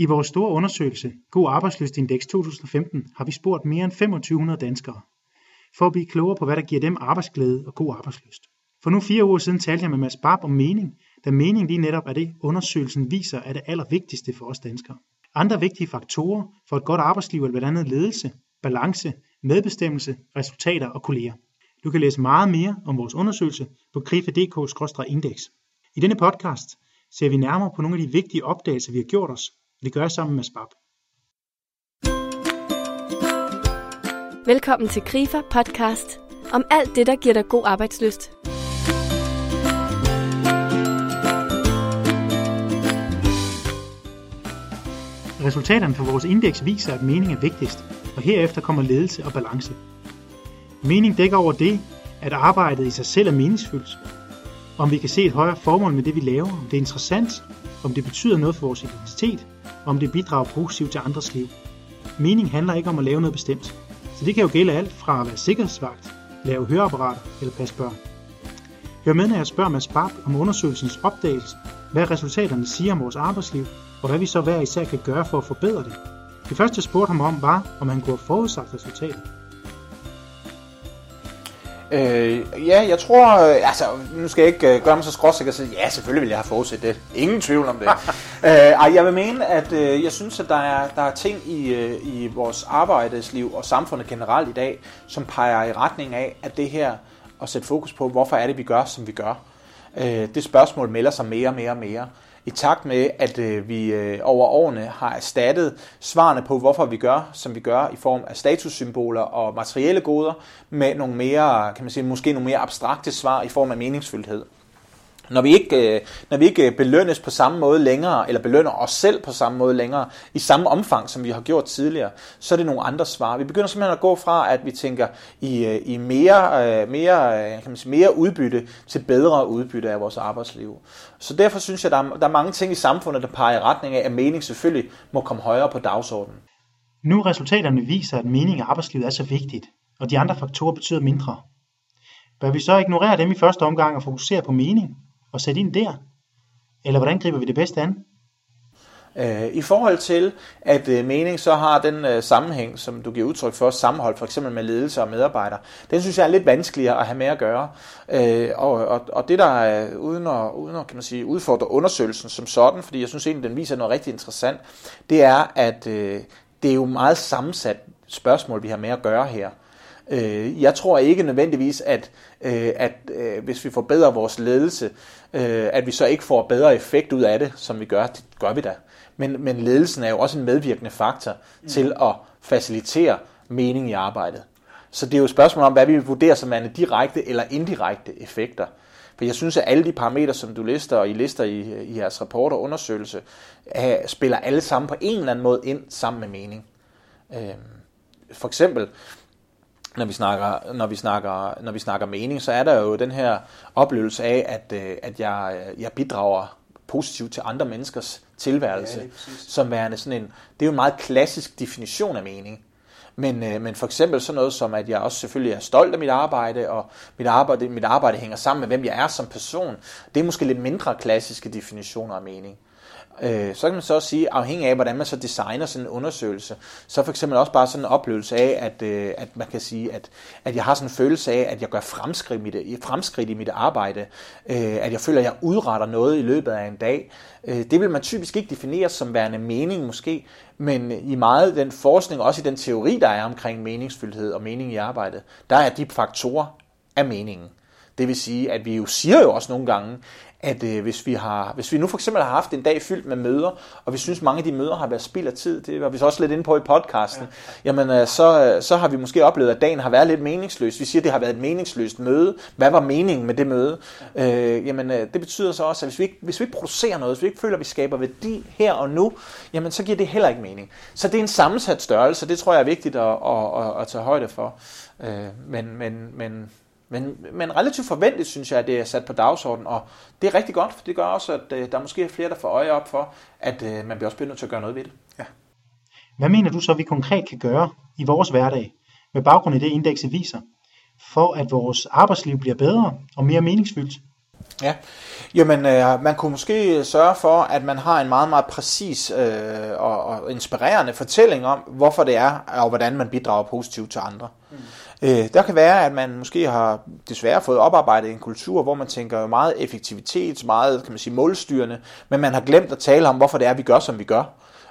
I vores store undersøgelse, God Arbejdsløsindeks 2015, har vi spurgt mere end 2500 danskere, for at blive klogere på, hvad der giver dem arbejdsglæde og god arbejdsløst. For nu fire uger siden talte jeg med Mads Barb om mening, da mening lige netop er det, undersøgelsen viser er det allervigtigste for os danskere. Andre vigtige faktorer for et godt arbejdsliv er blandt andet ledelse, balance, medbestemmelse, resultater og kolleger. Du kan læse meget mere om vores undersøgelse på krifa.dk-indeks. I denne podcast ser vi nærmere på nogle af de vigtige opdagelser, vi har gjort os, det gør jeg sammen med Spab. Velkommen til Grifer podcast om alt det, der giver dig god arbejdsløst. Resultaterne for vores indeks viser, at mening er vigtigst, og herefter kommer ledelse og balance. Mening dækker over det, at arbejdet i sig selv er meningsfyldt. Om vi kan se et højere formål med det, vi laver, om det er interessant, om det betyder noget for vores identitet, og om det bidrager positivt til andres liv. Mening handler ikke om at lave noget bestemt. Så det kan jo gælde alt fra at være sikkerhedsvagt, lave høreapparater eller passe børn. Hør med, når jeg spørger Mads Barb om undersøgelsens opdagelse, hvad resultaterne siger om vores arbejdsliv, og hvad vi så hver især kan gøre for at forbedre det. Det første jeg spurgte ham om var, om han kunne have forudsagt resultatet. Øh, ja, jeg tror, øh, altså, nu skal jeg ikke øh, gøre mig så skråsikker og sige, ja, selvfølgelig vil jeg have forudset det. Ingen tvivl om det. øh, ej, jeg vil mene, at øh, jeg synes, at der er, der er ting i, øh, i vores arbejdsliv og samfundet generelt i dag, som peger i retning af, at det her at sætte fokus på, hvorfor er det, vi gør, som vi gør. Øh, det spørgsmål melder sig mere og mere og mere i takt med, at øh, vi øh, over årene har erstattet svarene på, hvorfor vi gør, som vi gør, i form af statussymboler og materielle goder, med nogle mere, kan man sige, måske nogle mere abstrakte svar i form af meningsfyldthed. Når vi, ikke, øh, når vi ikke belønnes på samme måde længere, eller belønner os selv på samme måde længere, i samme omfang, som vi har gjort tidligere, så er det nogle andre svar. Vi begynder simpelthen at gå fra, at vi tænker i, øh, i mere, øh, mere, kan man sige, mere udbytte til bedre udbytte af vores arbejdsliv. Så derfor synes jeg, at der er, der er mange ting i samfundet, der peger i retning af, at mening selvfølgelig må komme højere på dagsordenen. Nu resultaterne viser, at mening i arbejdslivet er så vigtigt, og de andre faktorer betyder mindre. Bør vi så ignorere dem i første omgang og fokusere på mening? Og sætte ind der? Eller hvordan griber vi det bedste an? Øh, I forhold til, at øh, mening så har den øh, sammenhæng, som du giver udtryk for, sammenhold for eksempel med ledelse og medarbejdere, den synes jeg er lidt vanskeligere at have med at gøre. Og, og, og det der er, uden at, uden at kan man sige, udfordre undersøgelsen som sådan, fordi jeg synes egentlig, den viser noget rigtig interessant, det er, at det er jo meget sammensat spørgsmål, vi har med at gøre her. Jeg tror ikke nødvendigvis, at, at hvis vi forbedrer vores ledelse, øh, at vi så ikke får bedre effekt ud af det, som vi gør. Det gør vi da. Men, men ledelsen er jo også en medvirkende faktor mm. til at facilitere mening i arbejdet. Så det er jo et spørgsmål om, hvad vi vurderer som værende direkte eller indirekte effekter. For jeg synes, at alle de parametre, som du lister, og I lister i, i jeres rapport og undersøgelse, er, spiller alle sammen på en eller anden måde ind sammen med mening. Øh, for eksempel, når vi snakker, når vi snakker, når vi snakker mening, så er der jo den her oplevelse af, at, øh, at jeg, jeg bidrager positivt til andre menneskers tilværelse, ja, som værende sådan en, det er jo en meget klassisk definition af mening. Men, øh, men for eksempel sådan noget som, at jeg også selvfølgelig er stolt af mit arbejde, og mit arbejde, mit arbejde hænger sammen med, hvem jeg er som person, det er måske lidt mindre klassiske definitioner af mening. Øh, så kan man så også sige, afhængig af, hvordan man så designer sådan en undersøgelse, så for eksempel også bare sådan en oplevelse af, at, øh, at man kan sige, at, at jeg har sådan en følelse af, at jeg gør fremskridt, i mit, fremskridt i mit arbejde, øh, at jeg føler, at jeg udretter noget i løbet af en dag. Øh, det vil man typisk ikke definere som værende mening måske, men i meget den forskning, også i den teori, der er omkring meningsfyldthed og mening i arbejdet, der er de faktorer af meningen. Det vil sige, at vi jo siger jo også nogle gange, at øh, hvis, vi har, hvis vi nu for eksempel har haft en dag fyldt med møder, og vi synes, mange af de møder har været spild af tid, det var vi så også lidt inde på i podcasten, ja. jamen øh, så, øh, så har vi måske oplevet, at dagen har været lidt meningsløs. Vi siger, at det har været et meningsløst møde. Hvad var meningen med det møde? Ja. Øh, jamen øh, det betyder så også, at hvis vi, ikke, hvis vi ikke producerer noget, hvis vi ikke føler, at vi skaber værdi her og nu, jamen så giver det heller ikke mening. Så det er en sammensat størrelse, det tror jeg er vigtigt at, at, at, at tage højde for. Øh, men, men, men men, men relativt forventeligt synes jeg, at det er sat på dagsordenen, og det er rigtig godt, for det gør også, at øh, der måske er flere, der får øje op for, at øh, man bliver også nødt til at gøre noget ved det. Ja. Hvad mener du så, vi konkret kan gøre i vores hverdag, med baggrund i det indekset viser, for at vores arbejdsliv bliver bedre og mere meningsfyldt? Ja, jamen øh, man kunne måske sørge for, at man har en meget, meget præcis øh, og, og inspirerende fortælling om, hvorfor det er, og hvordan man bidrager positivt til andre. Mm. Øh, der kan være, at man måske har desværre fået oparbejdet en kultur, hvor man tænker meget effektivitet, meget kan man sige, målstyrende, men man har glemt at tale om, hvorfor det er, vi gør, som vi gør.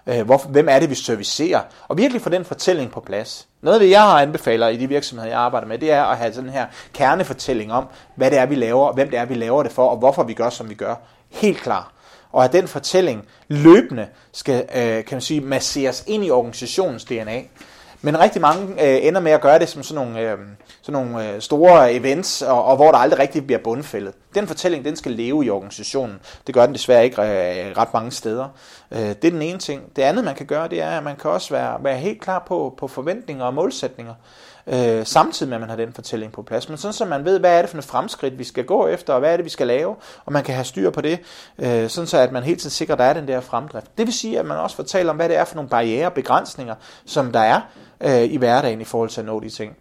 Øh, hvor, hvem er det, vi servicerer? Og virkelig få den fortælling på plads. Noget af det, jeg har anbefaler i de virksomheder, jeg arbejder med, det er at have sådan her kernefortælling om, hvad det er, vi laver, hvem det er, vi laver det for, og hvorfor vi gør, som vi gør. Helt klar. Og at den fortælling løbende skal, øh, kan man sige, masseres ind i organisationens DNA. Men rigtig mange øh, ender med at gøre det som sådan nogle, øh, sådan nogle øh, store events, og, og hvor der aldrig rigtig bliver bundfældet. Den fortælling, den skal leve i organisationen. Det gør den desværre ikke øh, ret mange steder. Øh, det er den ene ting. Det andet, man kan gøre, det er, at man kan også være, være helt klar på, på forventninger og målsætninger øh, samtidig med, at man har den fortælling på plads. Men sådan, så man ved, hvad er det for et fremskridt, vi skal gå efter, og hvad er det, vi skal lave, og man kan have styr på det, øh, sådan så at man helt tiden sikrer, at der er den der fremdrift. Det vil sige, at man også fortæller om, hvad det er for nogle barriere og begrænsninger, som der er øh, i hverdagen i forhold til at nå de ting.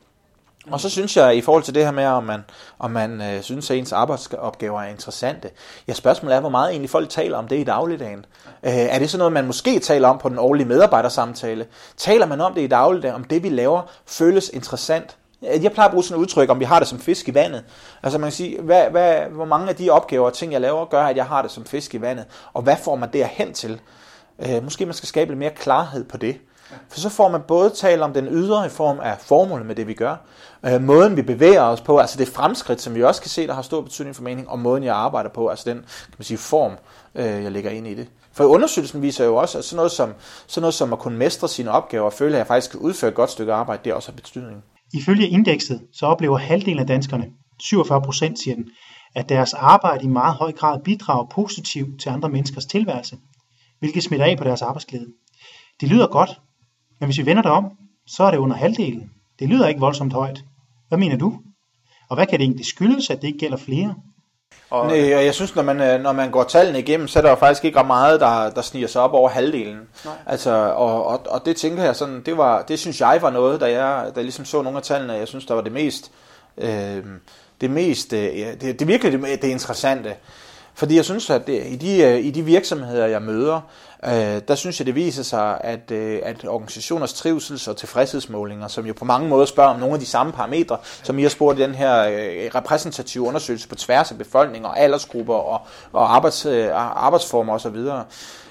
Og så synes jeg, i forhold til det her med, om man, om man øh, synes, at ens arbejdsopgaver er interessante, ja, spørgsmålet er, hvor meget egentlig folk taler om det i dagligdagen. Øh, er det sådan noget, man måske taler om på den årlige medarbejdersamtale? Taler man om det i dagligdagen, om det vi laver føles interessant? Øh, jeg plejer at bruge sådan et udtryk, om vi har det som fisk i vandet. Altså man kan sige, hvad, hvad, hvor mange af de opgaver og ting, jeg laver, gør, at jeg har det som fisk i vandet? Og hvad får man derhen til? Øh, måske man skal skabe lidt mere klarhed på det. For så får man både tale om den ydre i form af formålet med det, vi gør, øh, måden vi bevæger os på, altså det fremskridt, som vi også kan se, der har stor betydning for mening, og måden jeg arbejder på, altså den kan man sige, form, øh, jeg lægger ind i det. For undersøgelsen viser jo også, at sådan noget som, sådan noget som at kunne mestre sine opgaver og føle, at jeg faktisk kan udføre et godt stykke arbejde, det også har betydning. Ifølge indekset, så oplever halvdelen af danskerne, 47 procent siger den, at deres arbejde i meget høj grad bidrager positivt til andre menneskers tilværelse, hvilket smitter af på deres arbejdsglæde. Det lyder godt, men hvis vi vender det om, så er det under halvdelen. Det lyder ikke voldsomt højt. Hvad mener du? Og hvad kan det egentlig skyldes, at det ikke gælder flere? Og, Nej, og jeg synes, når man, øh, når man går tallene igennem, så er der jo faktisk ikke ret meget, der, der sniger sig op over halvdelen. Nej. Altså, og, og, og, det tænker jeg sådan, det, var, det synes jeg var noget, da jeg, da jeg ligesom så nogle af tallene, jeg synes, der var det mest, øh, det mest, øh, det, det virkelig det, det interessante. Fordi jeg synes, at det, i, de, øh, i de virksomheder, jeg møder, øh, der synes jeg, det viser sig, at, øh, at organisationers trivsels- og tilfredshedsmålinger, som jo på mange måder spørger om nogle af de samme parametre, som I har spurgt i den her øh, repræsentative undersøgelse på tværs af befolkninger, aldersgrupper og, og arbejds, øh, arbejdsformer osv.,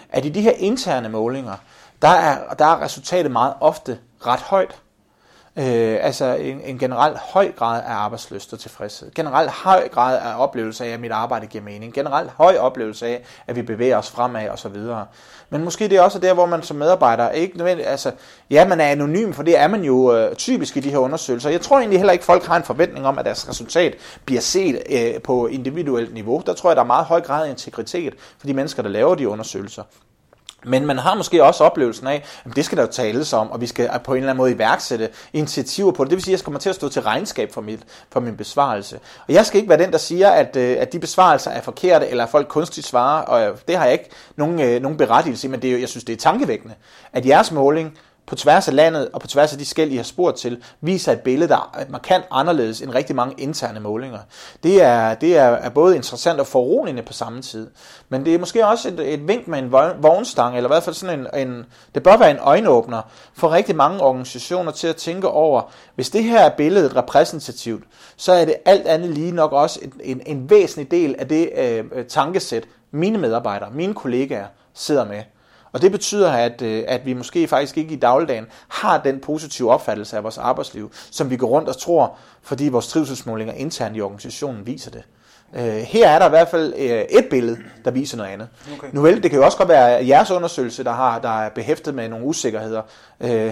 at i de her interne målinger, der er, der er resultatet meget ofte ret højt. Øh, altså en, en generelt høj grad af arbejdsløst og tilfredshed. Generelt høj grad af oplevelse af, at mit arbejde giver mening. Generelt høj oplevelse af, at vi bevæger os fremad og så videre. Men måske det er også der, hvor man som medarbejder ikke nødvendigt, altså, ja, man er anonym, for det er man jo øh, typisk i de her undersøgelser. Jeg tror egentlig heller ikke, folk har en forventning om, at deres resultat bliver set øh, på individuelt niveau. Der tror jeg, der er meget høj grad af integritet for de mennesker, der laver de undersøgelser. Men man har måske også oplevelsen af, at det skal der jo tales om, og vi skal på en eller anden måde iværksætte initiativer på det. Det vil sige, at jeg kommer til at stå til regnskab for, mit, for min besvarelse. Og jeg skal ikke være den, der siger, at, øh, at de besvarelser er forkerte, eller at folk kunstigt svarer, og øh, det har jeg ikke nogen, øh, nogen berettigelse i, men det er, jeg synes, det er tankevækkende, at jeres måling på tværs af landet og på tværs af de skæld, I har spurgt til, viser et billede, der er markant anderledes end rigtig mange interne målinger. Det er, det er, er både interessant og foruroligende på samme tid. Men det er måske også et, et vink med en vognstang, eller i hvert fald sådan en, en, det bør være en øjenåbner for rigtig mange organisationer til at tænke over, hvis det her er billedet repræsentativt, så er det alt andet lige nok også en, en, en væsentlig del af det øh, øh tankesæt, mine medarbejdere, mine kollegaer sidder med. Og det betyder, at, øh, at vi måske faktisk ikke i dagligdagen har den positive opfattelse af vores arbejdsliv, som vi går rundt og tror, fordi vores trivselsmålinger internt i organisationen viser det. Øh, her er der i hvert fald øh, et billede, der viser noget andet. Okay. Nu vel, det kan jo også godt være jeres undersøgelse, der, har, der er behæftet med nogle usikkerheder,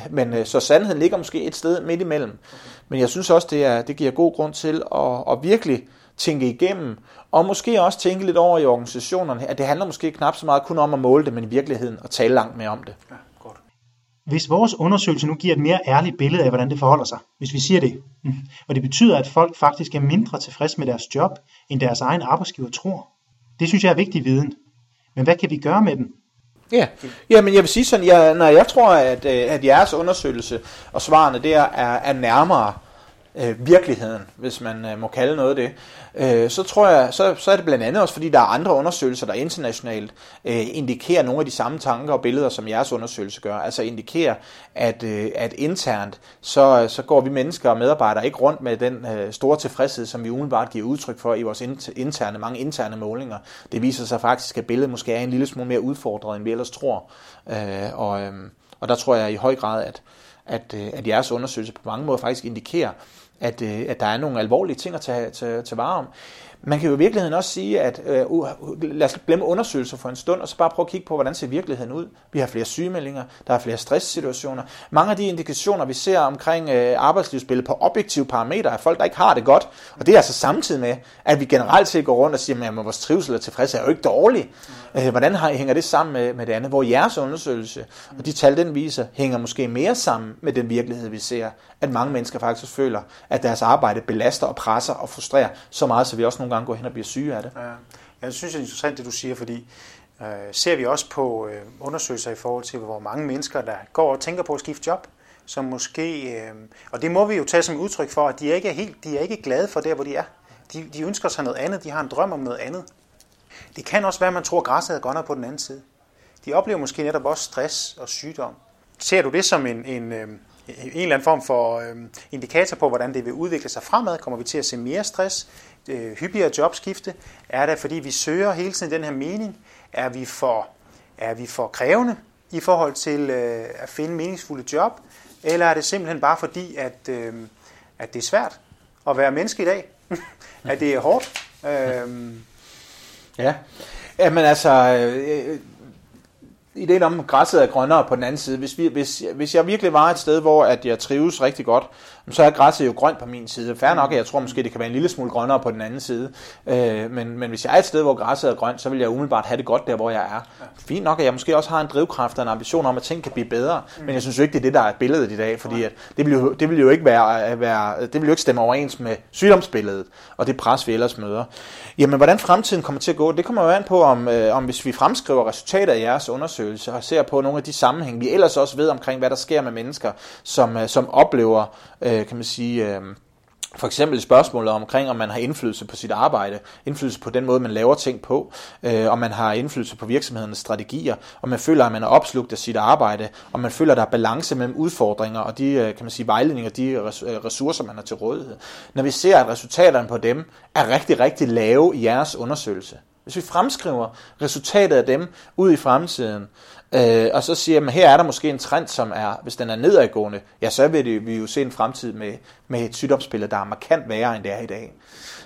men så sandheden ligger måske et sted midt imellem. Okay. Men jeg synes også, det, er, det giver god grund til at, at virkelig tænke igennem, og måske også tænke lidt over i organisationerne, at det handler måske knap så meget kun om at måle det, men i virkeligheden at tale langt mere om det. Ja, godt. Hvis vores undersøgelse nu giver et mere ærligt billede af, hvordan det forholder sig, hvis vi siger det, mm, og det betyder, at folk faktisk er mindre tilfredse med deres job, end deres egen arbejdsgiver tror, det synes jeg er vigtig viden. Men hvad kan vi gøre med den? Ja, ja men jeg vil sige sådan, jeg, når jeg tror, at, øh, at jeres undersøgelse og svarene der er, er nærmere øh, virkeligheden, hvis man øh, må kalde noget det, øh, så tror jeg, så, så er det blandt andet også, fordi der er andre undersøgelser, der internationalt øh, indikerer nogle af de samme tanker og billeder, som jeres undersøgelse gør. Altså indikerer, at, øh, at internt, så, så går vi mennesker og medarbejdere ikke rundt med den øh, store tilfredshed, som vi umiddelbart giver udtryk for i vores interne, mange interne målinger. Det viser sig faktisk, at billedet måske er en lille smule mere udfordret, end vi ellers tror. Øh, og, øh, og der tror jeg i høj grad, at, at, øh, at jeres undersøgelse på mange måder faktisk indikerer, at, øh, at der er nogle alvorlige ting at tage, tage, tage vare om. Man kan jo i virkeligheden også sige, at øh, lad os glemme undersøgelser for en stund, og så bare prøve at kigge på, hvordan ser virkeligheden ud. Vi har flere sygemeldinger, der er flere stresssituationer. Mange af de indikationer, vi ser omkring øh, arbejdslivsbilledet på objektive parametre, er folk, der ikke har det godt. Og det er altså samtidig med, at vi generelt set går rundt og siger, at vores trivsel og tilfredshed er jo ikke dårlig. Øh, hvordan hænger det sammen med, med det andet? Hvor jeres undersøgelse og de tal, den viser, hænger måske mere sammen med den virkelighed, vi ser. At mange mennesker faktisk føler, at deres arbejde belaster og presser og frustrerer så meget, så vi også nogle gange går hen og bliver syge af det. Ja, jeg synes, det er interessant, det du siger, fordi øh, ser vi også på øh, undersøgelser i forhold til, hvor mange mennesker, der går og tænker på at skifte job, som måske, øh, og det må vi jo tage som udtryk for, at de ikke er helt, de er ikke glade for der, hvor de er. De, de ønsker sig noget andet, de har en drøm om noget andet. Det kan også være, at man tror, at græsset er godt på den anden side. De oplever måske netop også stress og sygdom. Ser du det som en, en, øh, en eller anden form for øh, indikator på, hvordan det vil udvikle sig fremad? Kommer vi til at se mere stress, øh, hyppigere jobskifte? Er det, fordi vi søger hele tiden den her mening? Er vi for, er vi for krævende i forhold til øh, at finde meningsfulde job? Eller er det simpelthen bare fordi, at, øh, at det er svært at være menneske i dag? at det er hårdt? Øh, ja, men altså, øh, øh ideen om, at græsset er grønnere på den anden side. Hvis, vi, hvis, hvis jeg virkelig var et sted, hvor at jeg trives rigtig godt, så er græsset jo grønt på min side. Færre nok, at jeg tror måske, det kan være en lille smule grønnere på den anden side. Øh, men, men hvis jeg er et sted, hvor græsset er grønt, så vil jeg umiddelbart have det godt der, hvor jeg er. Fint nok, at jeg måske også har en drivkraft og en ambition om, at ting kan blive bedre. Mm. Men jeg synes jo ikke, det er det, der er billedet i dag. Fordi at det, vil jo, det vil jo ikke være, være, det vil jo ikke stemme overens med sygdomsbilledet og det pres, vi ellers møder. Jamen, hvordan fremtiden kommer til at gå, det kommer jo an på, om, øh, om hvis vi fremskriver resultater af jeres undersøgelse og ser på nogle af de sammenhænge, vi ellers også ved omkring, hvad der sker med mennesker, som, øh, som oplever øh, Øh, kan man sige, øh, for eksempel spørgsmålet omkring, om man har indflydelse på sit arbejde, indflydelse på den måde, man laver ting på, øh, om man har indflydelse på virksomhedens strategier, om man føler, at man er opslugt af sit arbejde, om man føler, at der er balance mellem udfordringer og de øh, kan man sige, vejledninger, de øh, ressourcer, man har til rådighed. Når vi ser, at resultaterne på dem er rigtig, rigtig lave i jeres undersøgelse, hvis vi fremskriver resultatet af dem ud i fremtiden, øh, og så siger, man, her er der måske en trend, som er, hvis den er nedadgående, ja, så vil det, vi jo se en fremtid med, med et sygdomsbillede, der er markant værre, end det er i dag.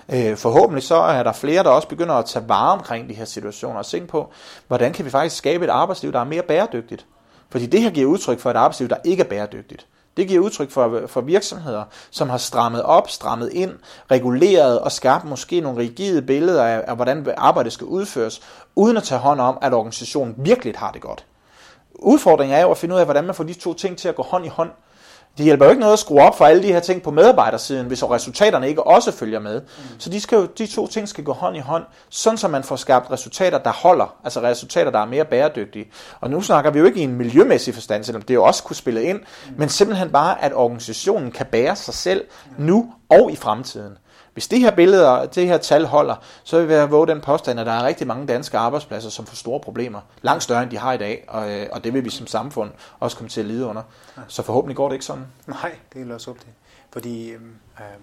Øh, forhåbentlig så er der flere, der også begynder at tage vare omkring de her situationer og se på, hvordan kan vi faktisk skabe et arbejdsliv, der er mere bæredygtigt. Fordi det her giver udtryk for et arbejdsliv, der ikke er bæredygtigt. Det giver udtryk for, for virksomheder, som har strammet op, strammet ind, reguleret og skabt måske nogle rigide billeder af, af hvordan arbejdet skal udføres, uden at tage hånd om, at organisationen virkelig har det godt. Udfordringen er jo at finde ud af, hvordan man får de to ting til at gå hånd i hånd. Det hjælper jo ikke noget at skrue op for alle de her ting på medarbejdersiden, hvis resultaterne ikke også følger med. Mm. Så de, skal jo, de to ting skal gå hånd i hånd, sådan så man får skabt resultater, der holder, altså resultater, der er mere bæredygtige. Og nu snakker vi jo ikke i en miljømæssig forstand, selvom det jo også kunne spille ind, mm. men simpelthen bare, at organisationen kan bære sig selv nu og i fremtiden. Hvis det her billede og det her tal holder, så vil jeg våge den påstand, at der er rigtig mange danske arbejdspladser, som får store problemer. Langt større, end de har i dag, og, øh, og det vil vi som samfund også komme til at lide under. Så forhåbentlig går det ikke sådan. Nej, det er også op det. Fordi øh,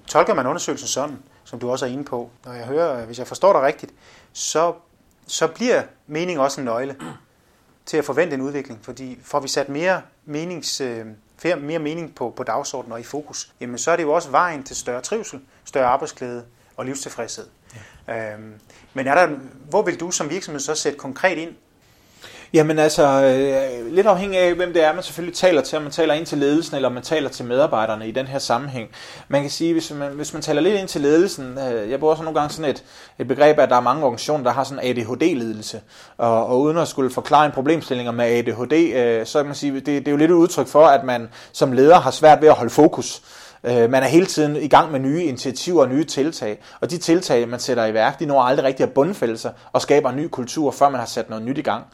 tolker man undersøgelsen sådan, som du også er inde på, når jeg hører, hvis jeg forstår dig rigtigt, så, så bliver mening også en nøgle til at forvente en udvikling. Fordi får vi sat mere menings... Øh, mere mening på, på dagsordenen og i fokus, jamen så er det jo også vejen til større trivsel, større arbejdsglæde og livstilfredshed. Ja. Øhm, men er der, hvor vil du som virksomhed så sætte konkret ind Jamen altså, øh, lidt afhængig af, hvem det er, man selvfølgelig taler til, om man taler ind til ledelsen, eller om man taler til medarbejderne i den her sammenhæng. Man kan sige, hvis man, hvis man taler lidt ind til ledelsen, øh, jeg bruger så nogle gange sådan et, et begreb, at der er mange organisationer, der har sådan ADHD-ledelse, og, og uden at skulle forklare en problemstilling med ADHD, øh, så kan man sige, det, det er jo lidt et udtryk for, at man som leder har svært ved at holde fokus. Øh, man er hele tiden i gang med nye initiativer og nye tiltag, og de tiltag, man sætter i værk, de når aldrig rigtig at bundfælde sig og skaber en ny kultur, før man har sat noget nyt i gang.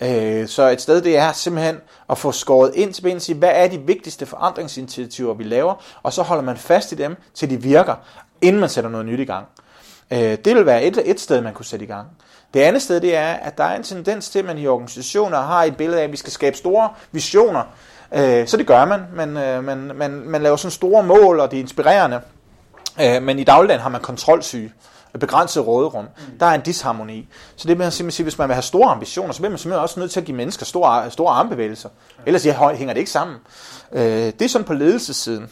Øh, så et sted, det er simpelthen at få skåret ind til benet og sige, hvad er de vigtigste forandringsinitiativer, vi laver, og så holder man fast i dem, til de virker, inden man sætter noget nyt i gang. Øh, det vil være et, et sted, man kunne sætte i gang. Det andet sted, det er, at der er en tendens til, at man i organisationer har et billede af, at vi skal skabe store visioner. Øh, så det gør man. Man, øh, man, man, man laver sådan store mål, og det er inspirerende. Øh, men i dagligdagen har man kontrolsyge begrænset råderum. Mm. Der er en disharmoni. Så det vil simpelthen sige, hvis man vil have store ambitioner, så bliver man simpelthen også nødt til at give mennesker store, store armbevægelser. Ellers hænger det ikke sammen. Øh, det er sådan på ledelsessiden.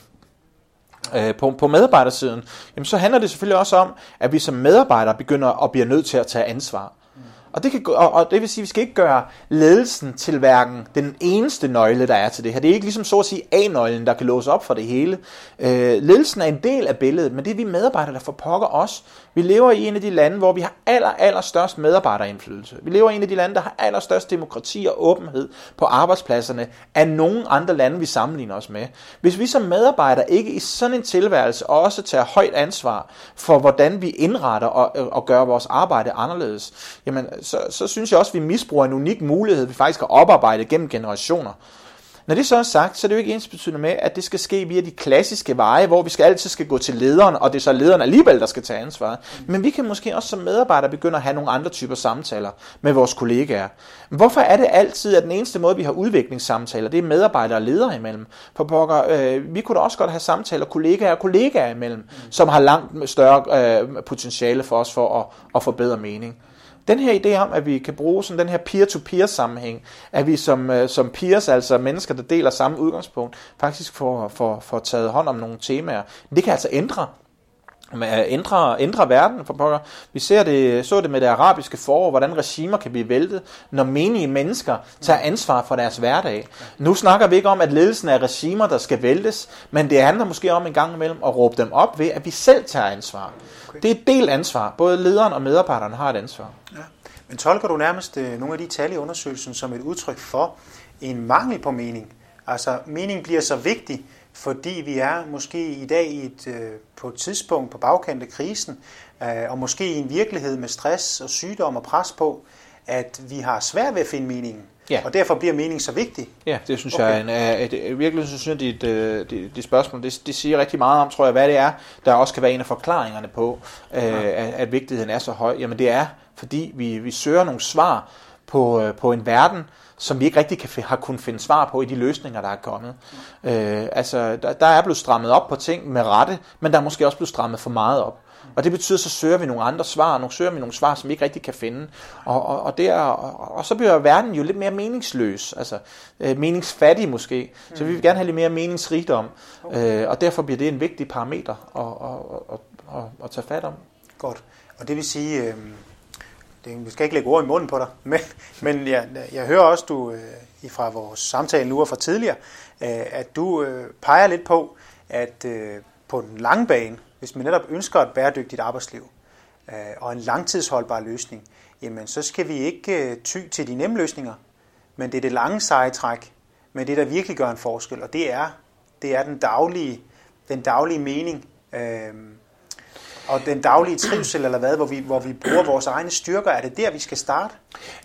Øh, på, på medarbejdersiden, jamen så handler det selvfølgelig også om, at vi som medarbejdere begynder at blive nødt til at tage ansvar. Og det, kan, og, og det vil sige, at vi skal ikke gøre ledelsen til hverken den eneste nøgle, der er til det her. Det er ikke ligesom så at sige A-nøglen, der kan låse op for det hele. Øh, ledelsen er en del af billedet, men det er vi medarbejdere, der får pokker os. Vi lever i en af de lande, hvor vi har aller, aller størst medarbejderindflydelse. Vi lever i en af de lande, der har allerstørst demokrati og åbenhed på arbejdspladserne af nogen andre lande, vi sammenligner os med. Hvis vi som medarbejdere ikke i sådan en tilværelse også tager højt ansvar for, hvordan vi indretter og, og gør vores arbejde anderledes, jamen så, så synes jeg også, at vi misbruger en unik mulighed, vi faktisk har oparbejdet gennem generationer. Når det så er sagt, så er det jo ikke ens betydende med, at det skal ske via de klassiske veje, hvor vi skal altid skal gå til lederen, og det er så lederen alligevel, der skal tage ansvaret. Men vi kan måske også som medarbejdere begynde at have nogle andre typer samtaler med vores kollegaer. Hvorfor er det altid, at den eneste måde, vi har udviklingssamtaler, det er medarbejdere og ledere imellem? For pokker, øh, vi kunne da også godt have samtaler kollegaer og kollegaer imellem, som har langt større øh, potentiale for os for at, at forbedre mening. Den her idé om, at vi kan bruge sådan den her peer-to-peer sammenhæng, at vi som, øh, som peers, altså mennesker, der deler samme udgangspunkt, faktisk får, får, får taget hånd om nogle temaer, det kan altså ændre ændre, ændre verden for pokker. Vi ser det, så det med det arabiske forår, hvordan regimer kan blive væltet, når menige mennesker tager ansvar for deres hverdag. Nu snakker vi ikke om, at ledelsen af regimer, der skal væltes, men det handler måske om en gang imellem at råbe dem op ved, at vi selv tager ansvar. Det er et del ansvar. Både lederen og medarbejderne har et ansvar. Ja. Men tolker du nærmest øh, nogle af de tal i undersøgelsen som et udtryk for en mangel på mening? Altså, mening bliver så vigtig, fordi vi er måske i dag i et, øh, på et tidspunkt på bagkant af krisen, øh, og måske i en virkelighed med stress og sygdom og pres på, at vi har svært ved at finde meningen. Ja. Og derfor bliver mening så vigtig. Ja, det synes okay. jeg er en, et, et, virkelig synes jeg, dit, dit, dit spørgsmål, det, det siger rigtig meget om, tror jeg, hvad det er, der også kan være en af forklaringerne på, ja. øh, at, at vigtigheden er så høj. Jamen det er, fordi vi, vi søger nogle svar på, øh, på en verden, som vi ikke rigtig kan, har kunnet finde svar på i de løsninger, der er kommet. Mm. Øh, altså, der, der er blevet strammet op på ting med rette, men der er måske også blevet strammet for meget op. Og det betyder, så søger vi nogle andre svar, og søger vi nogle svar, som vi ikke rigtig kan finde. Og, og, og, det er, og, og så bliver verden jo lidt mere meningsløs, altså øh, meningsfattig måske. Så vi vil gerne have lidt mere meningsrigdom, øh, og derfor bliver det en vigtig parameter at, at, at, at, at tage fat om. Godt. Og det vil sige, øh, det, vi skal ikke lægge ord i munden på dig, men, men jeg, jeg hører også, du øh, fra vores samtale nu og fra tidligere, øh, at du øh, peger lidt på, at øh, på den lange bane, hvis man netop ønsker et bæredygtigt arbejdsliv øh, og en langtidsholdbar løsning, jamen så skal vi ikke øh, ty til de nemme løsninger, men det er det lange seje træk, men det der virkelig gør en forskel, og det er, det er den daglige, den daglige mening, øh, og den daglige trivsel, eller hvad, hvor vi, hvor vi bruger vores egne styrker, er det der, vi skal starte?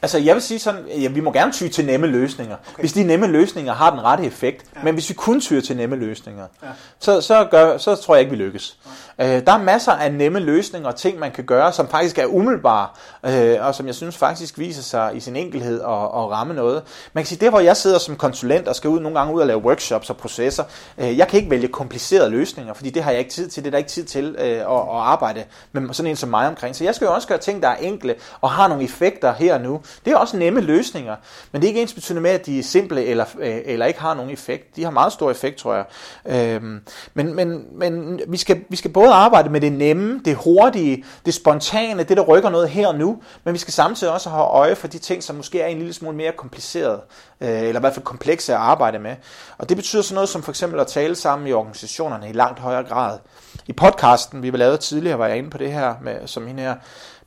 Altså, jeg vil sige sådan, ja, vi må gerne ty til nemme løsninger, okay. hvis de nemme løsninger har den rette effekt. Ja. Men hvis vi kun tyr til nemme løsninger, ja. så, så, gør, så tror jeg ikke, vi lykkes. Ja. Øh, der er masser af nemme løsninger og ting, man kan gøre, som faktisk er umiddelbare, øh, og som jeg synes faktisk viser sig i sin enkelhed og, og ramme noget. Man kan sige, det hvor jeg sidder som konsulent og skal ud nogle gange ud og lave workshops og processer, øh, jeg kan ikke vælge komplicerede løsninger, fordi det har jeg ikke tid til. Det er der ikke tid til øh, at, at arbejde med sådan en som mig omkring. Så jeg skal jo også gøre ting, der er enkle og har nogle effekter her og nu. Det er også nemme løsninger, men det er ikke ens betydende med, at de er simple eller, øh, eller ikke har nogen effekt. De har meget stor effekt, tror jeg. Øhm, men men, men vi, skal, vi skal både arbejde med det nemme, det hurtige, det spontane, det der rykker noget her og nu, men vi skal samtidig også have øje for de ting, som måske er en lille smule mere kompliceret, øh, eller i hvert fald komplekse at arbejde med. Og det betyder sådan noget som for eksempel at tale sammen i organisationerne i langt højere grad. I podcasten, vi lavede tidligere, var jeg inde på det her, med, som hende her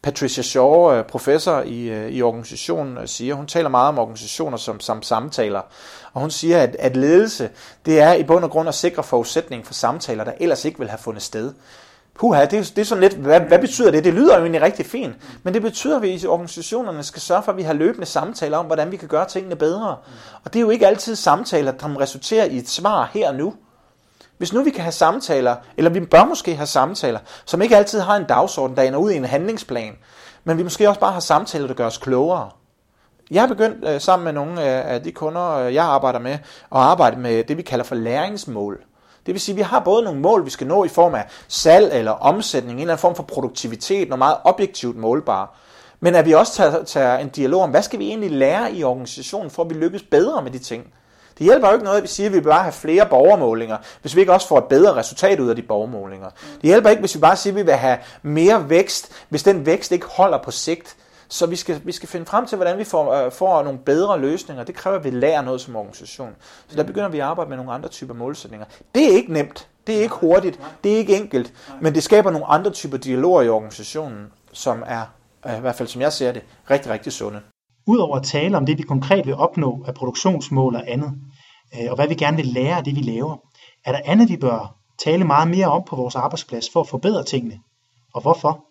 Patricia Shaw, øh, professor i, øh, i organisationen, øh, siger, hun taler meget om organisationer som, som samtaler, og hun siger, at, at ledelse, det er i bund og grund at sikre forudsætning for samtaler, der ellers ikke vil have fundet sted. Puha, det er, det er sådan lidt, hvad, hvad betyder det? Det lyder jo egentlig rigtig fint, men det betyder, at vi i organisationerne skal sørge for, at vi har løbende samtaler om, hvordan vi kan gøre tingene bedre. Og det er jo ikke altid samtaler, der resulterer i et svar her og nu. Hvis nu vi kan have samtaler, eller vi bør måske have samtaler, som ikke altid har en dagsorden, der ender ud i en handlingsplan, men vi måske også bare har samtaler, der gør os klogere. Jeg har begyndt øh, sammen med nogle øh, af de kunder, øh, jeg arbejder med, at arbejde med det, vi kalder for læringsmål. Det vil sige, at vi har både nogle mål, vi skal nå i form af salg eller omsætning, en eller anden form for produktivitet, noget meget objektivt målbare. Men at vi også tager, tager en dialog om, hvad skal vi egentlig lære i organisationen, for at vi lykkes bedre med de ting. Det hjælper jo ikke noget, at vi siger, at vi bare have flere borgermålinger, hvis vi ikke også får et bedre resultat ud af de borgermålinger. Det hjælper ikke, hvis vi bare siger, at vi vil have mere vækst, hvis den vækst ikke holder på sigt. Så vi skal, vi skal finde frem til, hvordan vi får, øh, får nogle bedre løsninger. Det kræver, at vi lærer noget som organisation. Så der begynder vi at arbejde med nogle andre typer målsætninger. Det er ikke nemt. Det er ikke hurtigt. Det er ikke enkelt. Men det skaber nogle andre typer dialoger i organisationen, som er, øh, i hvert fald som jeg ser det, rigtig, rigtig sunde. Udover at tale om det, vi konkret vil opnå af produktionsmål og andet, øh, og hvad vi gerne vil lære af det, vi laver, er der andet, vi bør tale meget mere om på vores arbejdsplads for at forbedre tingene. Og hvorfor?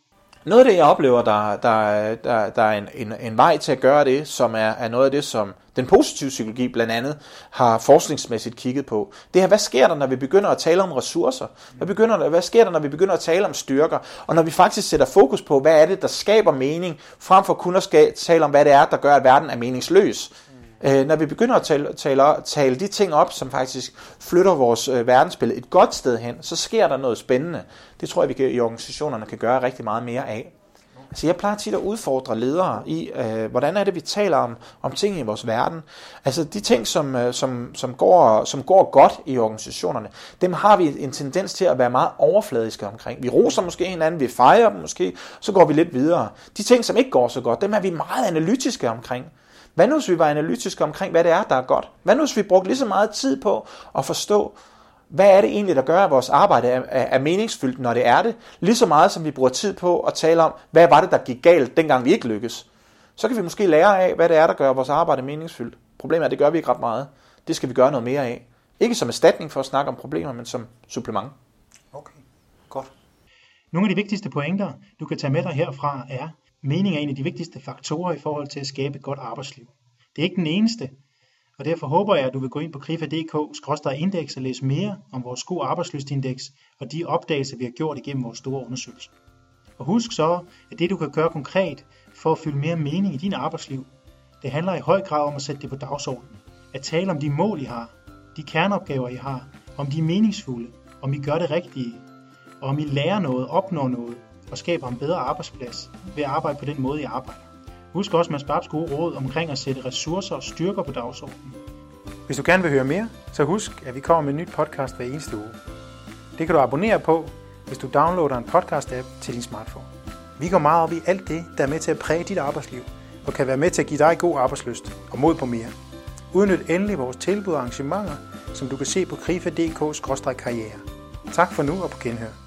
Noget af det, jeg oplever, der, der, der, der er en, en, en vej til at gøre det, som er, er noget af det, som den positive psykologi blandt andet har forskningsmæssigt kigget på, det er, hvad sker der, når vi begynder at tale om ressourcer? Hvad, begynder der, hvad sker der, når vi begynder at tale om styrker? Og når vi faktisk sætter fokus på, hvad er det, der skaber mening, frem for kun at tale om, hvad det er, der gør, at verden er meningsløs. Øh, når vi begynder at tale, tale, tale de ting op, som faktisk flytter vores øh, verdensbillede et godt sted hen, så sker der noget spændende. Det tror jeg, vi kan, i organisationerne kan gøre rigtig meget mere af. Altså jeg plejer tit at udfordre ledere i, øh, hvordan er det, vi taler om, om ting i vores verden. Altså de ting, som, øh, som, som, går, som går godt i organisationerne, dem har vi en tendens til at være meget overfladiske omkring. Vi roser måske hinanden, vi fejrer dem måske, så går vi lidt videre. De ting, som ikke går så godt, dem er vi meget analytiske omkring. Hvad nu hvis vi var analytiske omkring, hvad det er, der er godt? Hvad nu hvis vi brugte lige så meget tid på at forstå, hvad er det egentlig, der gør, at vores arbejde er, er meningsfyldt, når det er det? Lige så meget, som vi bruger tid på at tale om, hvad var det, der gik galt, dengang vi ikke lykkes. Så kan vi måske lære af, hvad det er, der gør vores arbejde meningsfyldt. Problemet er, at det gør vi ikke ret meget. Det skal vi gøre noget mere af. Ikke som erstatning for at snakke om problemer, men som supplement. Okay, godt. Nogle af de vigtigste pointer, du kan tage med dig herfra, er, Mening er en af de vigtigste faktorer i forhold til at skabe et godt arbejdsliv. Det er ikke den eneste, og derfor håber jeg, at du vil gå ind på krifa.dk-indeks og læse mere om vores gode arbejdslystindeks og de opdagelser, vi har gjort igennem vores store undersøgelse. Og husk så, at det du kan gøre konkret for at fylde mere mening i din arbejdsliv, det handler i høj grad om at sætte det på dagsordenen. At tale om de mål, I har, de kerneopgaver, I har, om de er meningsfulde, om I gør det rigtige, og om I lærer noget, opnår noget, og skaber en bedre arbejdsplads ved at arbejde på den måde, I arbejder. Husk også Mads Babs gode råd omkring at sætte ressourcer og styrker på dagsordenen. Hvis du gerne vil høre mere, så husk, at vi kommer med en ny podcast hver eneste uge. Det kan du abonnere på, hvis du downloader en podcast-app til din smartphone. Vi går meget op i alt det, der er med til at præge dit arbejdsliv, og kan være med til at give dig god arbejdsløst og mod på mere. Udnyt endelig vores tilbud og arrangementer, som du kan se på krifa.dk-karriere. Tak for nu og på genhør.